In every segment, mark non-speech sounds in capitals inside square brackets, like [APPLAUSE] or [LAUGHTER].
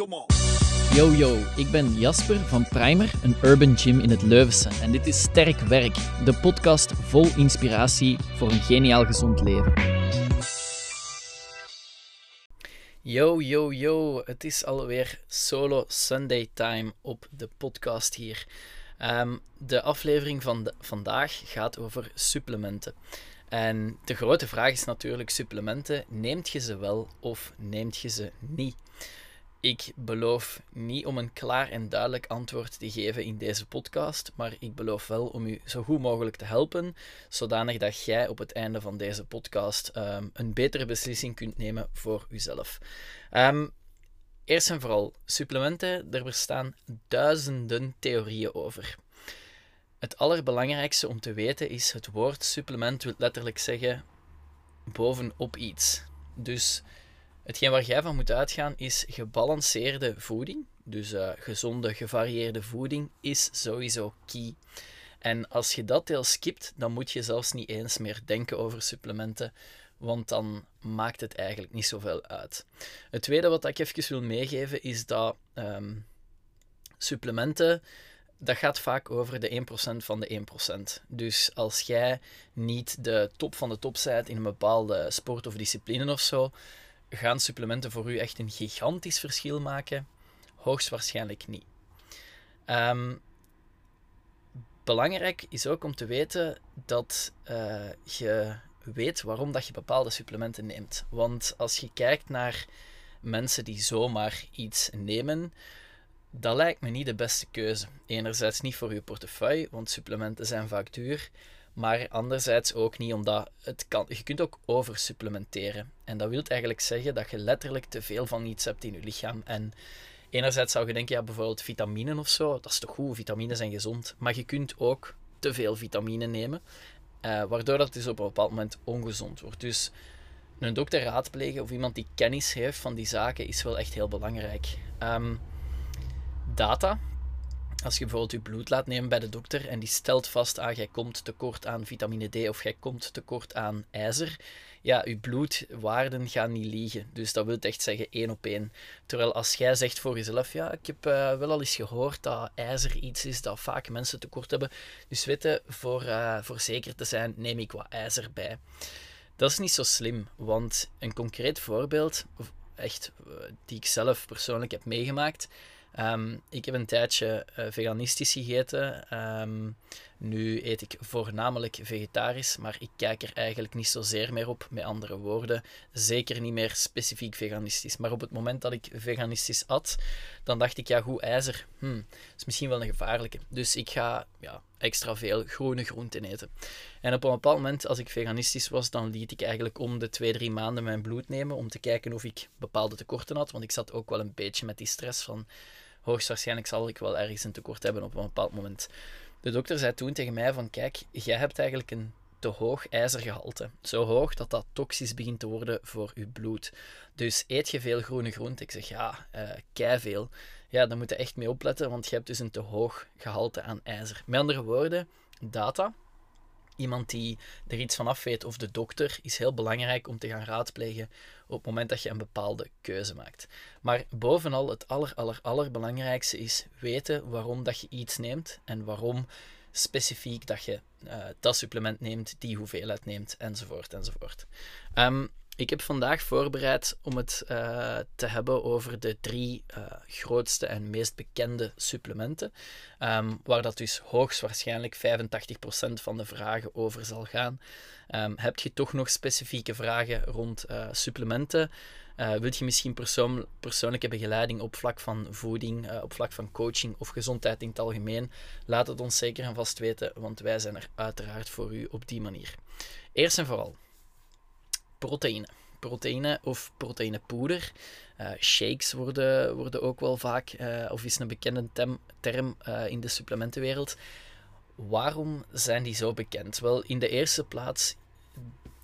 come on. Yo yo, ik ben Jasper van Primer, een urban gym in het Leuvense. En dit is Sterk Werk, de podcast vol inspiratie voor een geniaal gezond leven. Yo yo yo, het is alweer solo Sunday time op de podcast hier. Ehm, de aflevering van de, vandaag gaat over supplementen. En de grote vraag is natuurlijk: supplementen, neemt je ze wel of neemt je ze niet? Ik beloof niet om een klaar en duidelijk antwoord te geven in deze podcast, maar ik beloof wel om u zo goed mogelijk te helpen, zodanig dat jij op het einde van deze podcast ehm, een betere beslissing kunt nemen voor uzelf. Um, eerst en vooral, supplementen, er bestaan duizenden theorieën over. Het allerbelangrijkste om te weten is: het woord supplement wil letterlijk zeggen bovenop iets. Dus hetgeen waar jij van moet uitgaan is gebalanceerde voeding. Dus uh, gezonde, gevarieerde voeding is sowieso key. En als je dat deel skipt, dan moet je zelfs niet eens meer denken over supplementen, want dan maakt het eigenlijk niet zoveel uit. Het tweede wat ik even wil meegeven is dat um, supplementen dat gaat vaak over de 1% van de 1%. Dus als jij niet de top van de top bent in een bepaalde sport of discipline of zo, gaan supplementen voor u echt een gigantisch verschil maken? Hoogstwaarschijnlijk niet. Um, belangrijk is ook om te weten dat uh, je weet waarom dat je bepaalde supplementen neemt. Want als je kijkt naar mensen die zomaar iets nemen, dat lijkt me niet de beste keuze. Enerzijds niet voor je portefeuille, want supplementen zijn vaak duur. Maar anderzijds ook niet omdat het kan. Je kunt ook oversupplementeren. En dat wil eigenlijk zeggen dat je letterlijk te veel van iets hebt in je lichaam. En enerzijds zou je denken, ja, bijvoorbeeld vitamine of zo, dat is toch goed, vitamine zijn gezond. Maar je kunt ook te veel vitamine nemen, eh, waardoor dat dus op een bepaald moment ongezond wordt. Dus een dokter raadplegen of iemand die kennis heeft van die zaken is wel echt heel belangrijk. Um, data. Als je bijvoorbeeld je bloed laat nemen bij de dokter en die stelt vast aan, jij komt tekort aan vitamine D of jij komt tekort aan ijzer, ja, je bloedwaarden gaan niet liegen. Dus dat wil echt zeggen één op één. Terwijl als jij zegt voor jezelf, ja, ik heb uh, wel al eens gehoord dat ijzer iets is dat vaak mensen tekort hebben. Dus weten, voor, uh, voor zeker te zijn, neem ik wat ijzer bij. Dat is niet zo slim, want een concreet voorbeeld, echt, uh, die ik zelf persoonlijk heb meegemaakt, Um, ik heb een tijdje uh, veganistisch gegeten. Um, nu eet ik voornamelijk vegetarisch, maar ik kijk er eigenlijk niet zozeer meer op. Met andere woorden, zeker niet meer specifiek veganistisch. Maar op het moment dat ik veganistisch at, dan dacht ik, ja, goed, ijzer, hmm, is misschien wel een gevaarlijke. Dus ik ga ja, extra veel groene groenten eten. En op een bepaald moment, als ik veganistisch was, dan liet ik eigenlijk om de twee, drie maanden mijn bloed nemen om te kijken of ik bepaalde tekorten had. Want ik zat ook wel een beetje met die stress van hoogstwaarschijnlijk zal ik wel ergens een tekort hebben op een bepaald moment. De dokter zei toen tegen mij van kijk, jij hebt eigenlijk een te hoog ijzergehalte. Zo hoog dat dat toxisch begint te worden voor je bloed. Dus eet je veel groene groenten? Ik zeg ja, uh, kei veel. Ja, daar moet je echt mee opletten, want je hebt dus een te hoog gehalte aan ijzer. Met andere woorden, data, iemand die er iets van af weet of de dokter is heel belangrijk om te gaan raadplegen op het moment dat je een bepaalde keuze maakt. Maar bovenal het aller, aller, allerbelangrijkste is weten waarom dat je iets neemt en waarom specifiek dat je uh, dat supplement neemt, die hoeveelheid neemt, enzovoort, enzovoort. Um, ik heb vandaag voorbereid om het uh, te hebben over de drie uh, grootste en meest bekende supplementen, um, waar dat dus hoogstwaarschijnlijk 85% van de vragen over zal gaan. Um, heb je toch nog specifieke vragen rond uh, supplementen? wilt je misschien persoon, persoonlijke begeleiding op vlak van voeding, op vlak van coaching of gezondheid in het algemeen? Laat het ons zeker en vast weten, want wij zijn er uiteraard voor u op die manier. Eerst en vooral proteïne. Proteïne of proteïnepoeder. Uh, shakes worden, worden ook wel vaak, uh, of is een bekende term uh, in de supplementenwereld. Waarom zijn die zo bekend? Wel, in de eerste plaats,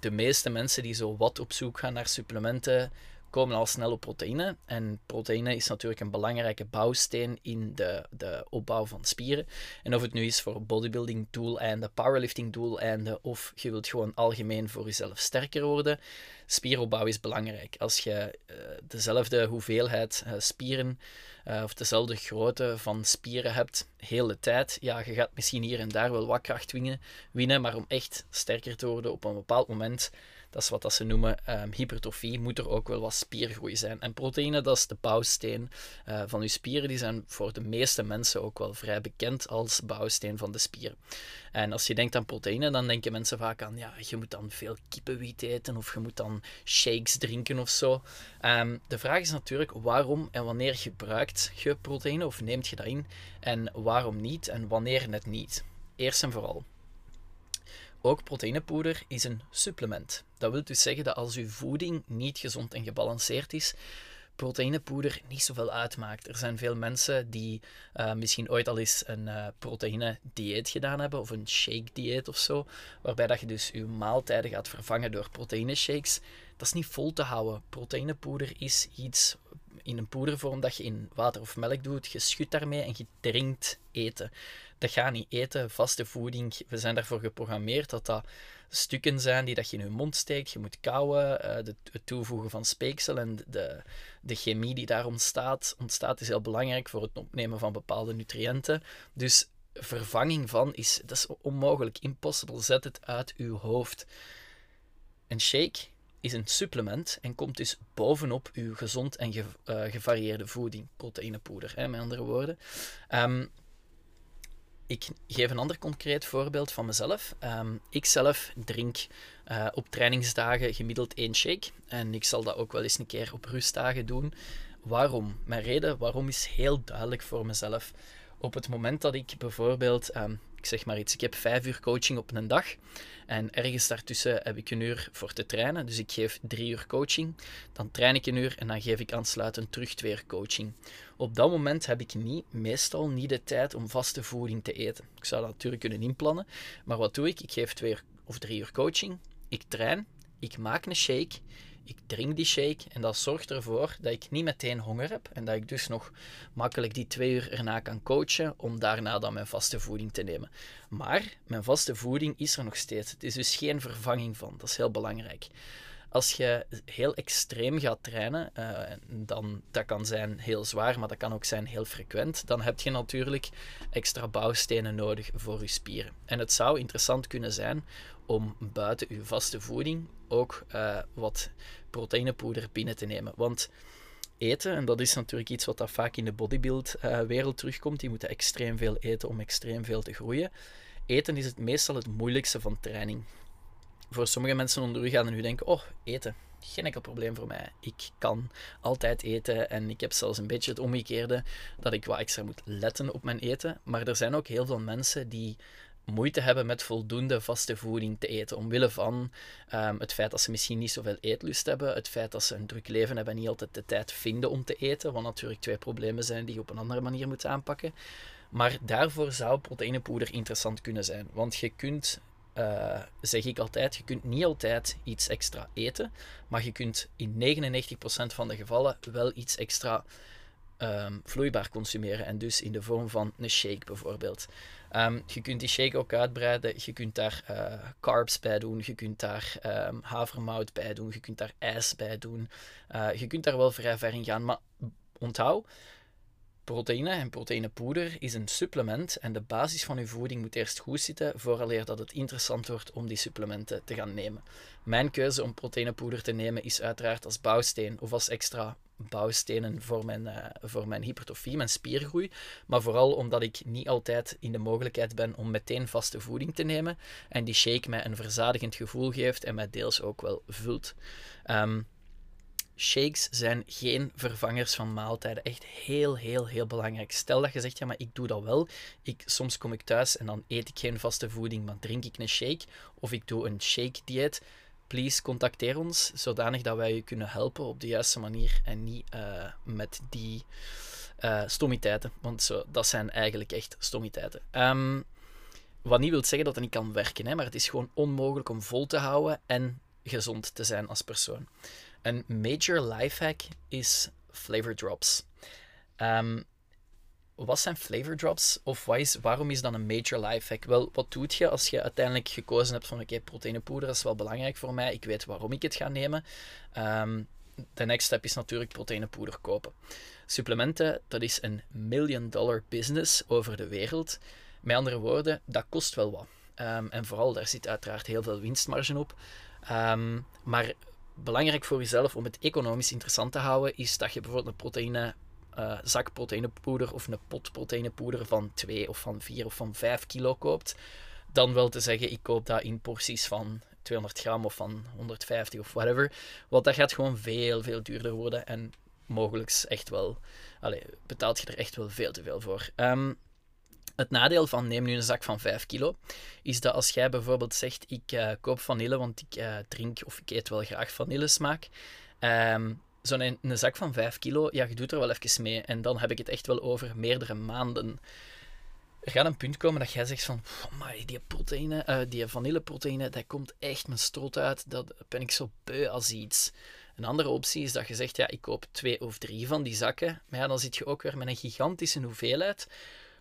de meeste mensen die zo wat op zoek gaan naar supplementen, komen al snel op proteïne. En proteïne is natuurlijk een belangrijke bouwsteen in de, de opbouw van spieren. En of het nu is voor bodybuilding doeleinden, powerlifting doeleinden, of je wilt gewoon algemeen voor jezelf sterker worden, spieropbouw is belangrijk. Als je uh, dezelfde hoeveelheid uh, spieren uh, of dezelfde grootte van spieren hebt, heel de tijd, ja, je gaat misschien hier en daar wel wat kracht winnen, winnen maar om echt sterker te worden op een bepaald moment dat is wat dat ze noemen um, hypertrofie, moet er ook wel wat spiergroei zijn. En proteïne, dat is de bouwsteen uh, van je spieren. Die zijn voor de meeste mensen ook wel vrij bekend als bouwsteen van de spier. En als je denkt aan proteïne, dan denken mensen vaak aan, ja, je moet dan veel kippenwiet eten of je moet dan shakes drinken of zo. Um, de vraag is natuurlijk, waarom en wanneer gebruikt je proteïne of neemt je dat in? En waarom niet en wanneer net niet? Eerst en vooral. Ook proteïnepoeder is een supplement. Dat wil dus zeggen dat als uw voeding niet gezond en gebalanceerd is, proteïnepoeder niet zoveel uitmaakt. Er zijn veel mensen die uh, misschien ooit al eens een uh, proteïne-dieet gedaan hebben, of een shake-dieet of zo, waarbij dat je dus je maaltijden gaat vervangen door proteïneshakes. Dat is niet vol te houden. Proteïnepoeder is iets in een poedervorm dat je in water of melk doet. Je schudt daarmee en je drinkt eten. Dat gaat niet eten, vaste voeding. We zijn daarvoor geprogrammeerd dat dat stukken zijn die dat je in je mond steekt. Je moet kauwen, de, het toevoegen van speeksel en de, de chemie die daar ontstaat, ontstaat is heel belangrijk voor het opnemen van bepaalde nutriënten. Dus vervanging van is, dat is onmogelijk, impossible. Zet het uit uw hoofd. Een shake is een supplement en komt dus bovenop uw gezond en ge, uh, gevarieerde voeding, proteïnepoeder, hè, met andere woorden. Um, ik geef een ander concreet voorbeeld van mezelf. Um, ik zelf drink uh, op trainingsdagen gemiddeld één shake. En ik zal dat ook wel eens een keer op rustdagen doen. Waarom? Mijn reden waarom is heel duidelijk voor mezelf. Op het moment dat ik bijvoorbeeld um, ik zeg maar iets, ik heb vijf uur coaching op een dag. En ergens daartussen heb ik een uur voor te trainen. Dus ik geef drie uur coaching. Dan train ik een uur en dan geef ik aansluitend terug twee uur coaching. Op dat moment heb ik niet, meestal niet de tijd om vaste voeding te eten. Ik zou dat natuurlijk kunnen inplannen. Maar wat doe ik? Ik geef twee of drie uur coaching. Ik train. Ik maak een shake ik drink die shake en dat zorgt ervoor dat ik niet meteen honger heb en dat ik dus nog makkelijk die twee uur erna kan coachen om daarna dan mijn vaste voeding te nemen. Maar mijn vaste voeding is er nog steeds. Het is dus geen vervanging van. Dat is heel belangrijk. Als je heel extreem gaat trainen, uh, dan dat kan zijn heel zwaar, maar dat kan ook zijn heel frequent, dan heb je natuurlijk extra bouwstenen nodig voor je spieren. En het zou interessant kunnen zijn om buiten je vaste voeding ook uh, wat proteïnepoeder binnen te nemen. Want eten, en dat is natuurlijk iets wat dat vaak in de bodybuild-wereld uh, terugkomt, die moeten extreem veel eten om extreem veel te groeien. Eten is het meestal het moeilijkste van training. Voor sommige mensen onder u gaan en u denken, oh, eten, geen enkel probleem voor mij. Ik kan altijd eten en ik heb zelfs een beetje het omgekeerde dat ik wat extra moet letten op mijn eten. Maar er zijn ook heel veel mensen die moeite hebben met voldoende vaste voeding te eten. Omwille van um, het feit dat ze misschien niet zoveel eetlust hebben, het feit dat ze een druk leven hebben en niet altijd de tijd vinden om te eten, wat natuurlijk twee problemen zijn die je op een andere manier moet aanpakken. Maar daarvoor zou proteïnepoeder interessant kunnen zijn. Want je kunt, uh, zeg ik altijd, je kunt niet altijd iets extra eten, maar je kunt in 99% van de gevallen wel iets extra um, vloeibaar consumeren. En dus in de vorm van een shake bijvoorbeeld. Um, je kunt die shake ook uitbreiden. Je kunt daar uh, carbs bij doen. Je kunt daar um, havermout bij doen. Je kunt daar ijs bij doen. Uh, je kunt daar wel vrij ver in gaan. Maar onthoud, proteïne en proteïnepoeder is een supplement. En de basis van je voeding moet eerst goed zitten vooraleer dat het interessant wordt om die supplementen te gaan nemen. Mijn keuze om proteïnepoeder te nemen is uiteraard als bouwsteen of als extra bouwstenen voor mijn, uh, voor mijn hypertrofie, mijn spiergroei. Maar vooral omdat ik niet altijd in de mogelijkheid ben om meteen vaste voeding te nemen. En die shake mij een verzadigend gevoel geeft en mij deels ook wel vult. Um, shakes zijn geen vervangers van maaltijden. Echt heel, heel, heel belangrijk. Stel dat je zegt, ja, maar ik doe dat wel. Ik, soms kom ik thuis en dan eet ik geen vaste voeding, maar drink ik een shake. Of ik doe een shake-dieet please contacteer ons, zodanig dat wij je kunnen helpen op de juiste manier en niet uh, met die uh, stommiteiten. Want dat zijn eigenlijk echt stommiteiten. Um, wat niet wil zeggen dat het niet kan werken, hè, maar het is gewoon onmogelijk om vol te houden en gezond te zijn als persoon. Een major lifehack is flavor drops. Um, wat zijn flavor drops? Of waarom is dat een major lifehack? Wel, wat doet je als je uiteindelijk gekozen hebt van oké, okay, proteïnepoeder is wel belangrijk voor mij. Ik weet waarom ik het ga nemen. Um, de next step is natuurlijk proteïnepoeder kopen. Supplementen, dat is een million dollar business over de wereld. Met andere woorden, dat kost wel wat. Um, en vooral, daar zit uiteraard heel veel winstmarge op. Um, maar belangrijk voor jezelf om het economisch interessant te houden, is dat je bijvoorbeeld een proteïne, uh, zak proteïnepoeder of een pot proteïnepoeder van 2 of van 4 of van 5 kilo koopt. Dan wel te zeggen, ik koop dat in porties van 200 gram of van 150 of whatever. Want dat gaat gewoon veel, veel duurder worden. En mogelijk echt wel, allez, betaalt je er echt wel veel te veel voor. Um, het nadeel van neem nu een zak van 5 kilo, is dat als jij bijvoorbeeld zegt ik uh, koop vanille, want ik uh, drink of ik eet wel graag vanillesmaak. Um, Zo'n een, een, zak van 5 kilo, ja, je doet er wel even mee. En dan heb ik het echt wel over meerdere maanden. Er gaat een punt komen dat jij zegt van, die proteïne, uh, die vanilleproteïne, dat komt echt mijn strot uit. Dat ben ik zo beu als iets. Een andere optie is dat je zegt, ja, ik koop twee of drie van die zakken. Maar ja, dan zit je ook weer met een gigantische hoeveelheid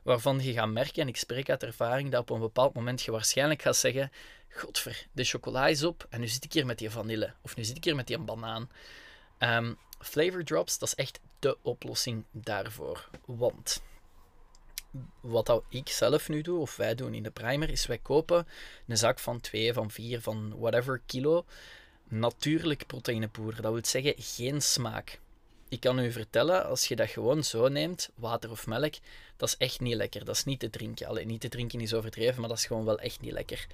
waarvan je gaat merken, en ik spreek uit ervaring, dat op een bepaald moment je waarschijnlijk gaat zeggen: Godver, de chocola is op en nu zit ik hier met die vanille. Of nu zit ik hier met die banaan. Um, flavor drops, dat is echt de oplossing daarvoor. Want wat ik zelf nu doe, of wij doen in de primer, is wij kopen een zak van 2, van 4, van whatever kilo natuurlijk proteïnepoeder. Dat wil zeggen geen smaak ik kan u vertellen, als je dat gewoon zo neemt, water of melk, dat is echt niet lekker. Dat is niet te drinken. Alleen niet te drinken is overdreven, maar dat is gewoon wel echt niet lekker.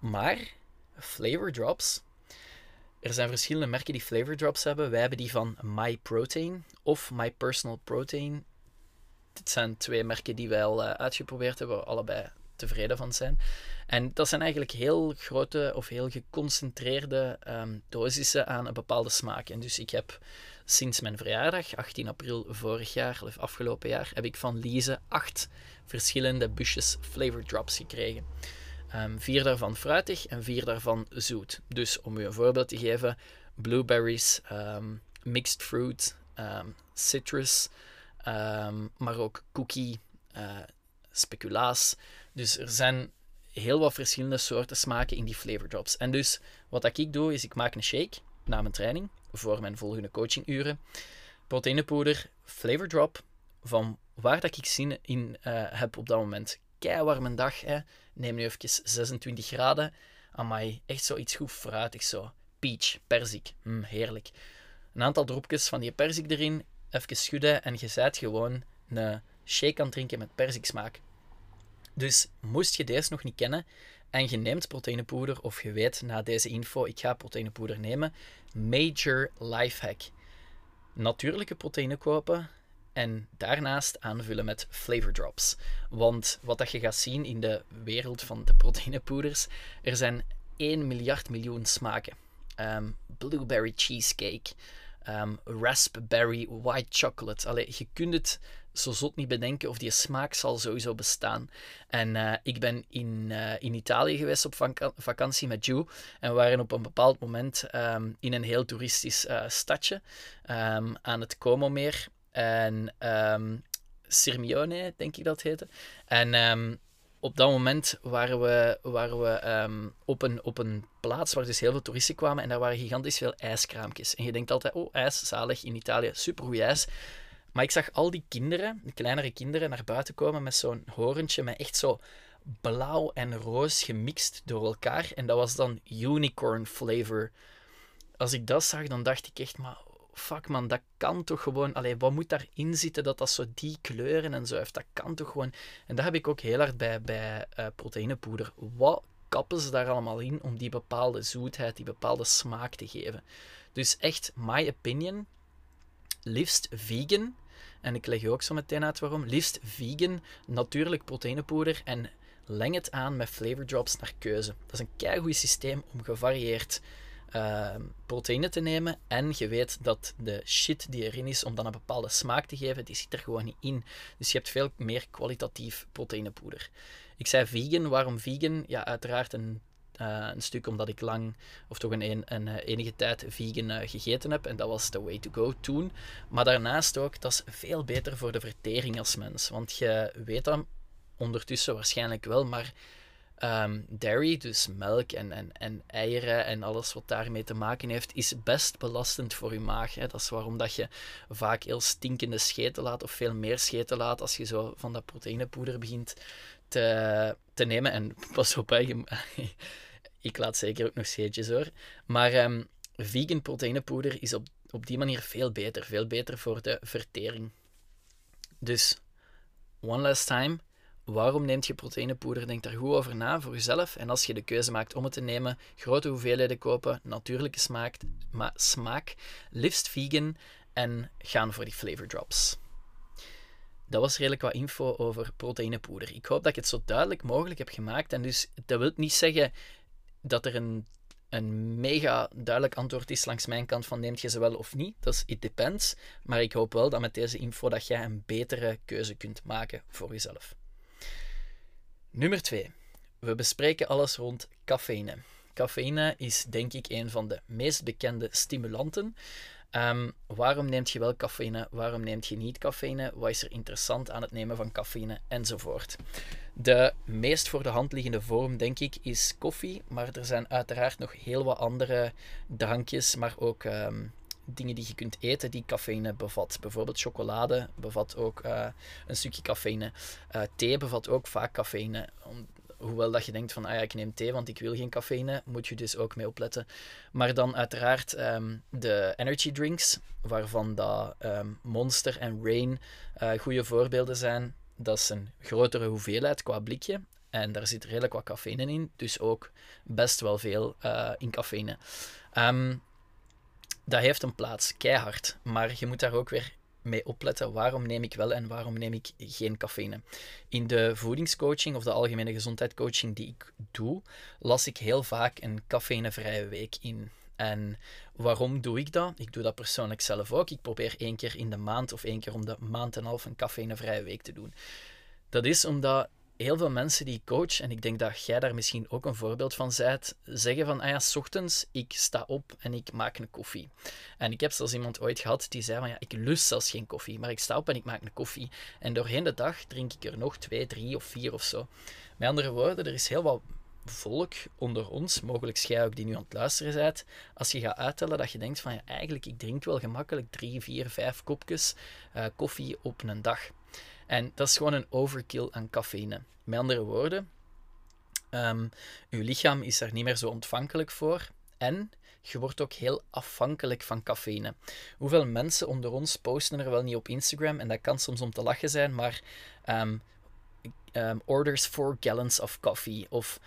Maar flavor drops. Er zijn verschillende merken die flavor drops hebben. Wij hebben die van My Protein of My Personal Protein. Dit zijn twee merken die wij al uh, uitgeprobeerd hebben, waar we allebei tevreden van zijn. En dat zijn eigenlijk heel grote of heel geconcentreerde um, dosissen aan een bepaalde smaak. En dus ik heb sinds mijn verjaardag, 18 april vorig jaar, of afgelopen jaar, heb ik van Lise acht verschillende busjes flavor drops gekregen. Um, vier daarvan fruitig en vier daarvan zoet. Dus om u een voorbeeld te geven, blueberries, um, mixed fruit, um, citrus, maar ook cookie, uh, speculaas. Dus er zijn heel wat verschillende soorten smaken in die flavor drops. En dus wat ik doe, is ik maak een shake na mijn training voor mijn volgende coachinguren. Proteinepoeder, flavor drop, van waar dat ik zin in uh, heb op dat moment. Keiwarme dag, hè. neem nu even 26 graden. Amai, echt zoiets goed fruitig zo. Peach, perzik, mm, heerlijk. Een aantal dropjes van die perzik erin, even schudden en je zijt gewoon een shake aan drinken met perziksmaak. Dus moest je deze nog niet kennen en je neemt proteinepoeder of je weet na deze info, ik ga proteinepoeder nemen, major lifehack. Natuurlijke proteïne kopen en daarnaast aanvullen met flavor drops. Want wat dat je gaat zien in de wereld van de proteinepoeders, er zijn 1 miljard miljoen smaken. Um, blueberry cheesecake, um, raspberry white chocolate. Allee, je kunt het zo zot niet bedenken of die smaak zal sowieso bestaan. En uh, ik ben in, uh, in Italië geweest op vakantie met Ju. En we waren op een bepaald moment um, in een heel toeristisch uh, stadje aan het Como-meer. En um, Sirmione, denk ik dat heette. En op dat moment waren we, waren we op, een, op een plaats waar dus heel veel toeristen kwamen. En daar waren gigantisch veel ijskraampjes. En je denkt altijd, oh, ijs, zalig in Italië, supergoed ijs. Maar ik zag al die kinderen, de kleinere kinderen, naar buiten komen met zo'n horentje met echt zo blauw en roos gemixt door elkaar. En dat was dan unicorn flavor. Als ik dat zag, dan dacht ik echt, maar fuck man, dat kan toch gewoon... Allee, wat moet daarin zitten dat dat zo die kleuren en zo heeft? Dat kan toch gewoon... En dat heb ik ook heel hard bij, bij uh, proteïnepoeder. Wat kappen ze daar allemaal in om die bepaalde zoetheid, die bepaalde smaak te geven? Dus echt, my opinion, liefst vegan en ik leg je ook zo meteen uit waarom. Liefst vegan, natuurlijk proteinepoeder en leng het aan met flavor drops naar keuze. Dat is een keigoed systeem om gevarieerd uh, proteïne te nemen. En je weet dat de shit die erin is om dan een bepaalde smaak te geven, die zit er gewoon niet in. Dus je hebt veel meer kwalitatief proteïnepoeder. Ik zei vegan, waarom vegan? Ja, uiteraard een Uh, een stuk omdat ik lang, of toch een, een, een enige tijd vegan uh, gegeten heb. En dat was the way to go toen. Maar daarnaast ook, dat is veel beter voor de vertering als mens. Want je weet dat ondertussen waarschijnlijk wel, maar um, dairy, dus melk en, en, en eieren en alles wat daarmee te maken heeft, is best belastend voor je maag. Hè. Dat is waarom dat je vaak heel stinkende scheten laat, of veel meer scheten laat, als je zo van dat proteïnepoeder begint te, te nemen. En pas op, [LAUGHS] ik laat zeker ook nog scheetjes hoor. Maar um, vegan proteïnepoeder is op, op die manier veel beter. Veel beter voor de vertering. Dus, one last time. Waarom neemt je proteïnepoeder? Denk daar goed over na voor jezelf. En als je de keuze maakt om het te nemen, grote hoeveelheden kopen, natuurlijke smaak, maar smaak liefst vegan en gaan voor die flavor drops. Dat was redelijk wat info over proteïnepoeder. Ik hoop dat ik het zo duidelijk mogelijk heb gemaakt. En dus dat wil niet zeggen dat er een, een mega duidelijk antwoord is langs mijn kant van neemt je ze wel of niet. Dat is it depends. Maar ik hoop wel dat met deze info dat jij een betere keuze kunt maken voor jezelf. Nummer 2. We bespreken alles rond cafeïne. Cafeïne is denk ik een van de meest bekende stimulanten. Um, waarom neemt je wel cafeïne? Waarom neemt je niet cafeïne? Wat is er interessant aan het nemen van cafeïne? Enzovoort. De meest voor de hand liggende vorm, denk ik, is koffie. Maar er zijn uiteraard nog heel wat andere drankjes, maar ook um, dingen die je kunt eten die cafeïne bevat. Bijvoorbeeld chocolade bevat ook uh, een stukje cafeïne. Uh, thee bevat ook vaak cafeïne. Hoewel dat je denkt van, ah ja, ik neem thee, want ik wil geen cafeïne, moet je dus ook mee opletten. Maar dan uiteraard um, de energy drinks, waarvan dat um, Monster en Rain uh, goede voorbeelden zijn. Dat is een grotere hoeveelheid qua blikje. En daar zit redelijk wat cafeïne in, dus ook best wel veel in cafeïne. Um, dat heeft een plaats, keihard. Maar je moet daar ook weer mee opletten. Waarom neem ik wel en waarom neem ik geen cafeïne? In de voedingscoaching of de algemene gezondheidscoaching die ik doe, las ik heel vaak een cafeïnevrije week in. En waarom doe ik dat? Ik doe dat persoonlijk zelf ook. Ik probeer één keer in de maand of één keer om de maand en half een cafeïnevrije week te doen. Dat is omdat heel veel mensen die ik coach, en ik denk dat jij daar misschien ook een voorbeeld van bent, zeggen van, ah ja, s ochtends, ik sta op en ik maak een koffie. En ik heb zelfs iemand ooit gehad die zei van, ja, ik lust zelfs geen koffie, maar ik sta op en ik maak een koffie. En doorheen de dag drink ik er nog twee, drie of vier of zo. Met andere woorden, er is heel wat volk onder ons, mogelijk jij ook die nu aan het luisteren bent, als je gaat uittellen dat je denkt van, ja, eigenlijk, ik drink wel gemakkelijk drie, vier, vijf kopjes uh, koffie op een dag. En dat is gewoon een overkill aan cafeïne. Met andere woorden, um, uw lichaam is daar niet meer zo ontvankelijk voor. En je wordt ook heel afhankelijk van cafeïne. Hoeveel mensen onder ons posten er wel niet op Instagram, en dat kan soms om te lachen zijn, maar um, um, orders 4 gallons of coffee. Of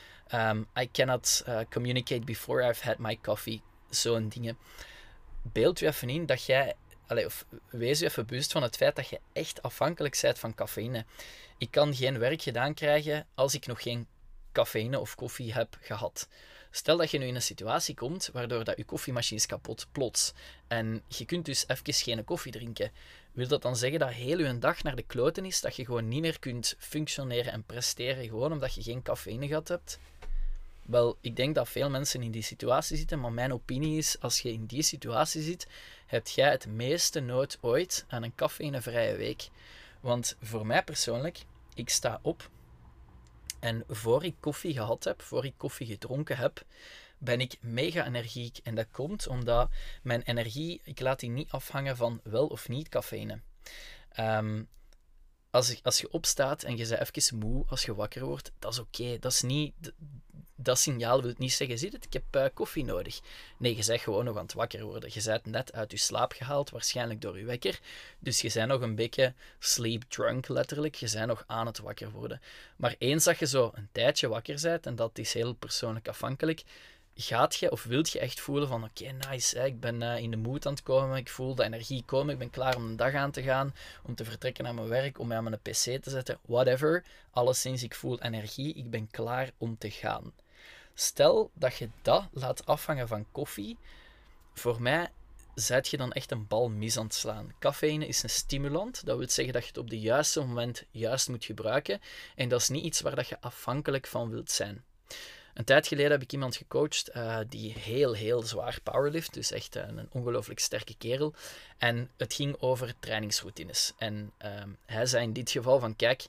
I cannot uh, communicate before I've had my coffee. Zo'n dingen. Beeld u even in dat jij Allee, wees je even bewust van het feit dat je echt afhankelijk bent van cafeïne. Ik kan geen werk gedaan krijgen als ik nog geen cafeïne of koffie heb gehad. Stel dat je nu in een situatie komt waardoor dat je koffiemachine kapot, plots. En je kunt dus even geen koffie drinken. Wil dat dan zeggen dat heel je dag naar de kloten is, dat je gewoon niet meer kunt functioneren en presteren, gewoon omdat je geen cafeïne gehad hebt? Wel, ik denk dat veel mensen in die situatie zitten, maar mijn opinie is, als je in die situatie zit, heb jij het meeste nood ooit aan een cafeïnevrije week. Want voor mij persoonlijk, ik sta op en voor ik koffie gehad heb, voor ik koffie gedronken heb, ben ik mega energiek. En dat komt omdat mijn energie, ik laat die niet afhangen van wel of niet cafeïne. Um, als, als je opstaat en je bent even moe als je wakker wordt, dat is oké. Dat is niet... Dat signaal wil niet zeggen, zie het, ik heb uh, koffie nodig. Nee, je bent gewoon nog aan het wakker worden. Je bent net uit je slaap gehaald, waarschijnlijk door je wekker. Dus je bent nog een beetje sleep drunk, letterlijk. Je bent nog aan het wakker worden. Maar eens dat je zo een tijdje wakker bent, en dat is heel persoonlijk afhankelijk, gaat je of wilt je echt voelen van oké, nice, hè, ik ben uh, in de moed aan het komen, ik voel de energie komen, ik ben klaar om een dag aan te gaan, om te vertrekken naar mijn werk, om mij aan mijn pc te zetten, whatever. Alleszins, ik voel energie, ik ben klaar om te gaan. Stel dat je dat laat afhangen van koffie, voor mij zet je dan echt een bal mis aan het slaan. Cafeïne is een stimulant, dat wil zeggen dat je het op de juiste moment juist moet gebruiken en dat is niet iets waar dat je afhankelijk van wilt zijn. Een tijd geleden heb ik iemand gecoacht uh, die heel, heel zwaar powerlift. Dus echt een ongelooflijk sterke kerel. En het ging over trainingsroutines. En ehm, hij zei in dit geval van, kijk,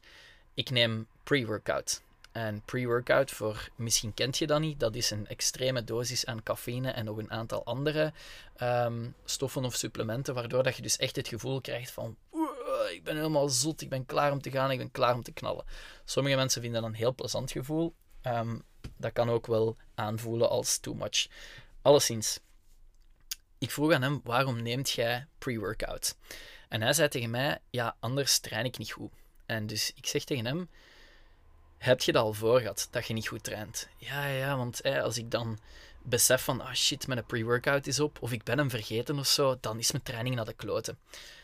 ik neem pre-workout. En pre-workout, voor misschien kent je dat niet, dat is een extreme dosis aan cafeïne en nog een aantal andere um, stoffen of supplementen, waardoor dat je dus echt het gevoel krijgt van ik ben helemaal zot, ik ben klaar om te gaan, ik ben klaar om te knallen. Sommige mensen vinden dat een heel plezant gevoel. Um, dat kan ook wel aanvoelen als too much. Alleszins, ik vroeg aan hem, waarom neemt jij pre-workout? En hij zei tegen mij, ja, anders train ik niet goed. En dus ik zeg tegen hem, heb je dat al voor gehad, dat je niet goed traint? Ja, ja, want als ik dan besef van, ah shit, mijn pre-workout is op, of ik ben hem vergeten of zo, dan is mijn training naar de kloten.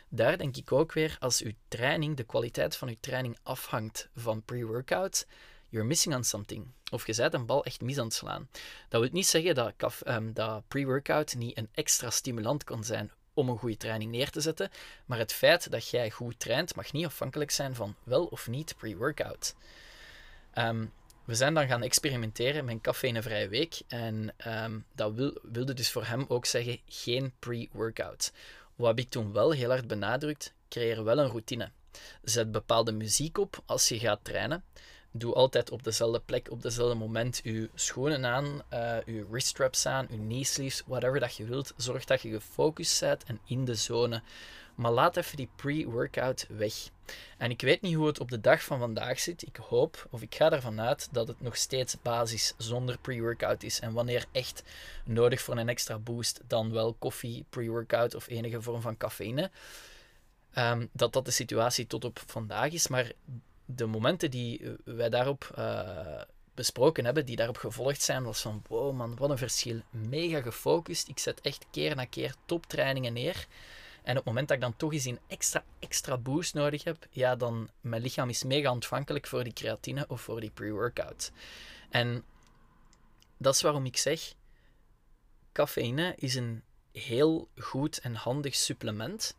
Daar denk ik ook weer, als uw training, de kwaliteit van uw training afhangt van pre-workout, you're missing on something. Of je bent een bal echt mis aan het slaan. Dat wil niet zeggen dat, um, dat pre-workout niet een extra stimulant kan zijn om een goede training neer te zetten, maar het feit dat jij goed traint mag niet afhankelijk zijn van wel of niet pre-workout. Um, we zijn dan gaan experimenteren met een cafeïnevrije week. En ehm, dat wil, wilde dus voor hem ook zeggen geen pre-workout. Wat ik toen wel heel hard benadrukt? Creëer wel een routine. Zet bepaalde muziek op als je gaat trainen. Doe altijd op dezelfde plek, op dezelfde moment je schoenen aan, uh, je wriststraps aan, je knee sleeves, whatever dat je wilt. Zorg dat je gefocust bent en in de zone. Maar laat even die pre-workout weg. En ik weet niet hoe het op de dag van vandaag zit. Ik hoop, of ik ga ervan uit, dat het nog steeds basis zonder pre-workout is. En wanneer echt nodig voor een extra boost, dan wel koffie, pre-workout of enige vorm van cafeïne. Um, dat dat de situatie tot op vandaag is. Maar de momenten die wij daarop uh, besproken hebben, die daarop gevolgd zijn, was van wow man, wat een verschil. Mega gefocust. Ik zet echt keer na keer toptrainingen neer. En op het moment dat ik dan toch eens een extra, extra boost nodig heb, ja, dan mijn lichaam is mega ontvankelijk voor die creatine of voor die pre-workout. En dat is waarom ik zeg, cafeïne is een heel goed en handig supplement.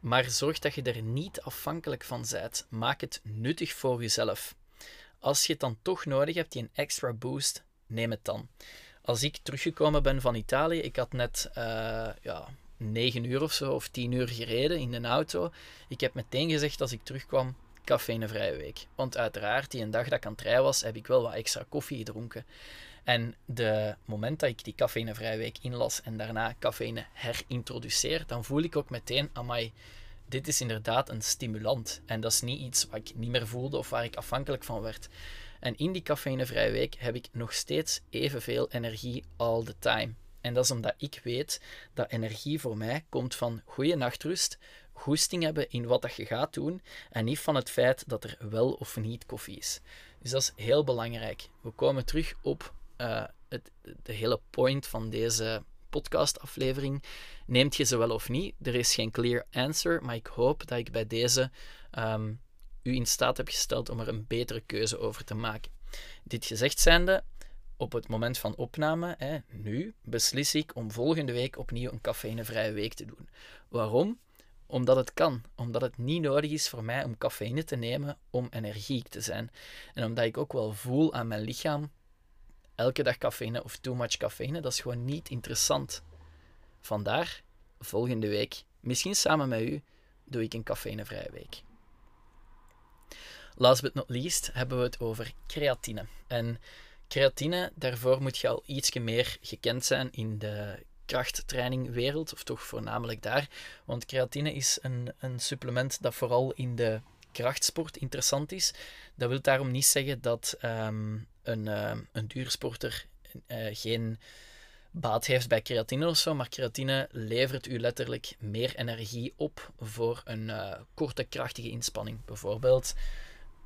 Maar zorg dat je er niet afhankelijk van bent. Maak het nuttig voor jezelf. Als je het dan toch nodig hebt, die een extra boost, neem het dan. Als ik teruggekomen ben van Italië, ik had net uh, ja, 9 uur of zo, of 10 uur gereden in een auto. Ik heb meteen gezegd als ik terugkwam, cafeïnevrije week. Want uiteraard, die een dag dat ik aan het rijden was, heb ik wel wat extra koffie gedronken. En de moment dat ik die cafeïnevrije week inlas en daarna cafeïne herintroduceer, dan voel ik ook meteen, amai, dit is inderdaad een stimulant. En dat is niet iets wat ik niet meer voelde of waar ik afhankelijk van werd. En in die cafeïnevrije week heb ik nog steeds evenveel energie all the time. En dat is omdat ik weet dat energie voor mij komt van goede nachtrust, goesting hebben in wat dat je gaat doen en niet van het feit dat er wel of niet koffie is. Dus dat is heel belangrijk. We komen terug op uh, het, de hele point van deze podcastaflevering. Neemt je ze wel of niet? Er is geen clear answer, maar ik hoop dat ik bij deze um, u in staat heb gesteld om er een betere keuze over te maken. Dit gezegd zijnde, op het moment van opname, hè, nu, beslis ik om volgende week opnieuw een cafeïnevrije week te doen. Waarom? Omdat het kan. Omdat het niet nodig is voor mij om cafeïne te nemen om energiek te zijn. En omdat ik ook wel voel aan mijn lichaam, elke dag cafeïne of too much cafeïne, dat is gewoon niet interessant. Vandaar, volgende week, misschien samen met u, doe ik een cafeïnevrije week. Last but not least hebben we het over creatine. En Creatine, daarvoor moet je al ietsje meer gekend zijn in de krachttrainingwereld, of toch voornamelijk daar. Want creatine is een, een supplement dat vooral in de krachtsport interessant is. Dat wil daarom niet zeggen dat um, een, uh, een duursporter uh, geen baat heeft bij creatine of zo, maar creatine levert u letterlijk meer energie op voor een uh, korte, krachtige inspanning. Bijvoorbeeld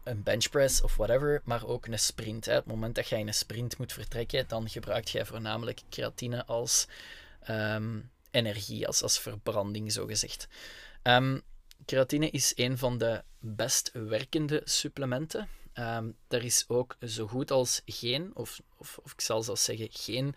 een benchpress of whatever, maar ook een sprint. Hè. Op het moment dat jij een sprint moet vertrekken, dan gebruikt jij voornamelijk creatine als ehm, energie, als, als verbranding zogezegd. Um, creatine is een van de best werkende supplementen. Um, er is ook zo goed als geen, of, of, of ik zal zelfs zeggen geen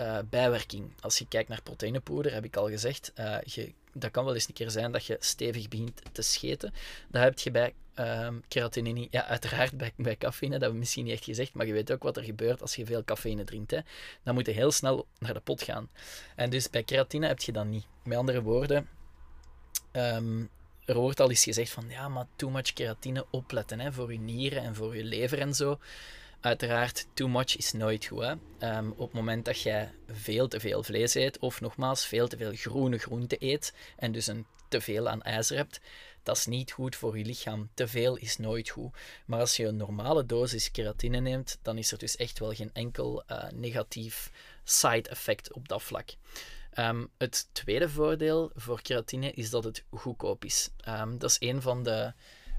uh, bijwerking. Als je kijkt naar proteïnepoeder, heb ik al gezegd, uh, je dat kan wel eens een keer zijn dat je stevig begint te scheten. Dat heb je bij um, creatine niet. Ja, uiteraard bij, bij cafeïne, dat we misschien niet echt gezegd, maar je weet ook wat er gebeurt als je veel cafeïne drinkt. Hè. Dan moet je heel snel naar de pot gaan. En dus bij creatine heb je dat niet. Met andere woorden, um, er wordt al eens gezegd van ja, maar too much keratine opletten hè, voor je nieren en voor je lever en zo. Uiteraard, too much is nooit goed. Ehm, op het moment dat jij veel te veel vlees eet, of nogmaals veel te veel groene groenten eet, en dus een te veel aan ijzer hebt, dat is niet goed voor je lichaam. Te veel is nooit goed. Maar als je een normale dosis keratine neemt, dan is er dus echt wel geen enkel uh, negatief side effect op dat vlak. Um, het tweede voordeel voor keratine is dat het goedkoop is. Um, dat is een van de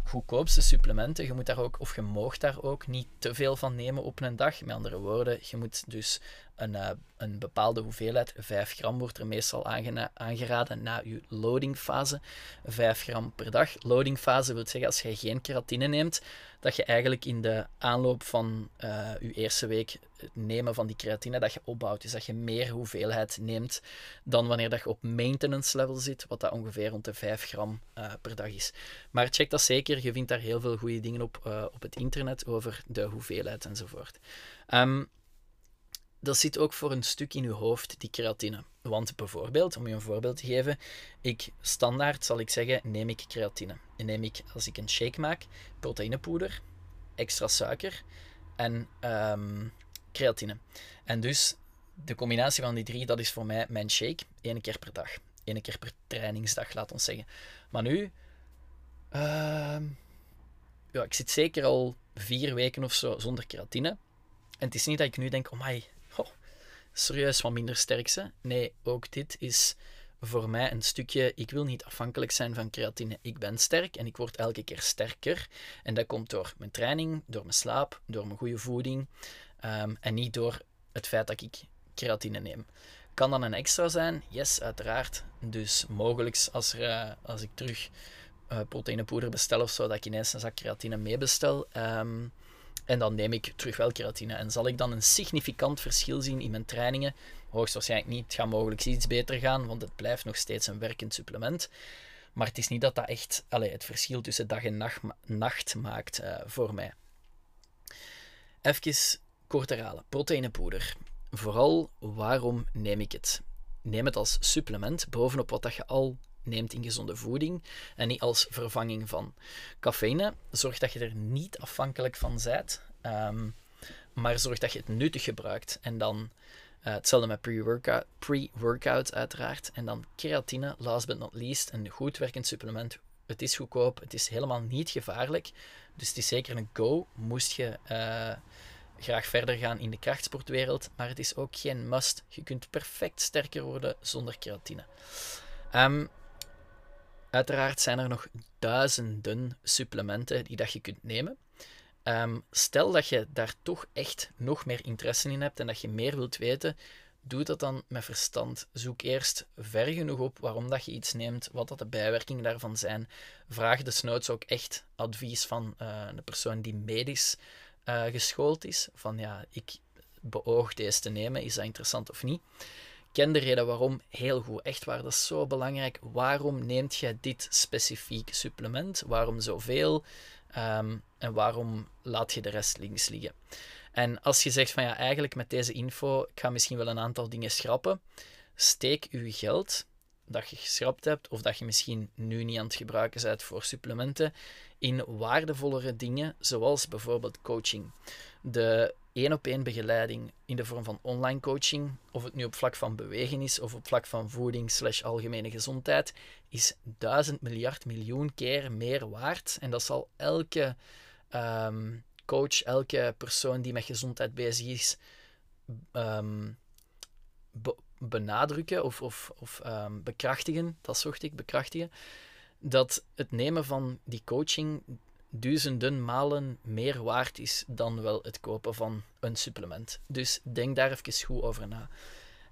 goedkoopste supplementen. Je moet daar ook, of je mag daar ook niet te veel van nemen op een dag. Met andere woorden, je moet dus een, uh, een bepaalde hoeveelheid, 5 gram wordt er meestal aangeraden na je loadingfase, 5 gram per dag. Loadingfase wil zeggen als je geen keratine neemt, dat je eigenlijk in de aanloop van uh, je eerste week het nemen van die creatine, dat je opbouwt. Dus dat je meer hoeveelheid neemt dan wanneer dat je op maintenance level zit, wat dat ongeveer rond de 5 gram uh, per dag is. Maar check dat zeker, je vindt daar heel veel goede dingen op, op het internet over de hoeveelheid enzovoort. Um, dat zit ook voor een stuk in uw hoofd, die creatine. Want bijvoorbeeld, om je een voorbeeld te geven, ik standaard zal ik zeggen, neem ik creatine. En neem ik, als ik een shake maak, proteïnepoeder, extra suiker en um, creatine. En dus de combinatie van die drie, dat is voor mij mijn shake, één keer per dag. Eén keer per trainingsdag, laat ons zeggen. Maar nu, uh, ja, ik zit zeker al vier weken of zo zonder creatine. En het is niet dat ik nu denk, oh my, serieus wat minder sterk Nee, ook dit is voor mij een stukje. Ik wil niet afhankelijk zijn van creatine. Ik ben sterk en ik word elke keer sterker. En dat komt door mijn training, door mijn slaap, door mijn goede voeding. Ehm, en niet door het feit dat ik creatine neem. Kan dan een extra zijn? Yes, uiteraard. Dus mogelijk als, er, uh, als ik terug uh, proteïnepoeder bestel of zo, dat ik ineens een zak creatine meebestel. Um, en dan neem ik terug wel keratine. En zal ik dan een significant verschil zien in mijn trainingen? Hoogstwaarschijnlijk niet. Het gaat mogelijk iets beter gaan, want het blijft nog steeds een werkend supplement. Maar het is niet dat dat echt allez, het verschil tussen dag en nacht, nacht maakt uh, voor mij. Even kort herhalen. Proteïnepoeder. Vooral waarom neem ik het? Neem het als supplement bovenop wat dat je al neemt in gezonde voeding en niet als vervanging van cafeïne. Zorg dat je er niet afhankelijk van bent, um, maar zorg dat je het nuttig gebruikt. En dan uh, hetzelfde met pre-workout, pre-workout uiteraard. En dan creatine, last but not least, een goed werkend supplement. Het is goedkoop, het is helemaal niet gevaarlijk. Dus het is zeker een go, moest je uh, graag verder gaan in de krachtsportwereld. Maar het is ook geen must. Je kunt perfect sterker worden zonder creatine. Um, Uiteraard zijn er nog duizenden supplementen die dat je kunt nemen. Um, stel dat je daar toch echt nog meer interesse in hebt en dat je meer wilt weten, doe dat dan met verstand. Zoek eerst ver genoeg op waarom dat je iets neemt, wat dat de bijwerkingen daarvan zijn. Vraag desnoods ook echt advies van uh, de persoon die medisch uh, geschoold is. Van ja, ik beoog deze te nemen, is dat interessant of niet? Ken de reden waarom heel goed. Echt waar, dat is zo belangrijk. Waarom neemt jij dit specifiek supplement? Waarom zoveel? Um, en waarom laat je de rest links liggen? En als je zegt van ja, eigenlijk met deze info, ik ga misschien wel een aantal dingen schrappen, steek je geld dat je geschrapt hebt, of dat je misschien nu niet aan het gebruiken bent voor supplementen, in waardevollere dingen, zoals bijvoorbeeld coaching. De één op één begeleiding in de vorm van online coaching, of het nu op vlak van bewegen is of op vlak van voeding slash algemene gezondheid, is duizend miljard miljoen keer meer waard. En dat zal elke ehm, coach, elke persoon die met gezondheid bezig is, ehm, benadrukken of, of, of ehm, bekrachtigen, dat zocht ik, bekrachtigen, dat het nemen van die coaching duizenden malen meer waard is dan wel het kopen van een supplement. Dus denk daar even goed over na.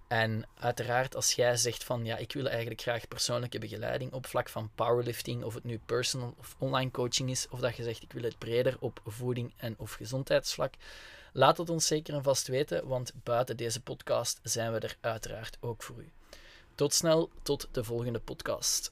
En uiteraard, als jij zegt van ja, ik wil eigenlijk graag persoonlijke begeleiding op vlak van powerlifting, of het nu personal of online coaching is, of dat je zegt ik wil het breder op voeding en of gezondheidsvlak, laat het ons zeker en vast weten, want buiten deze podcast zijn we er uiteraard ook voor u. Tot snel, tot de volgende podcast.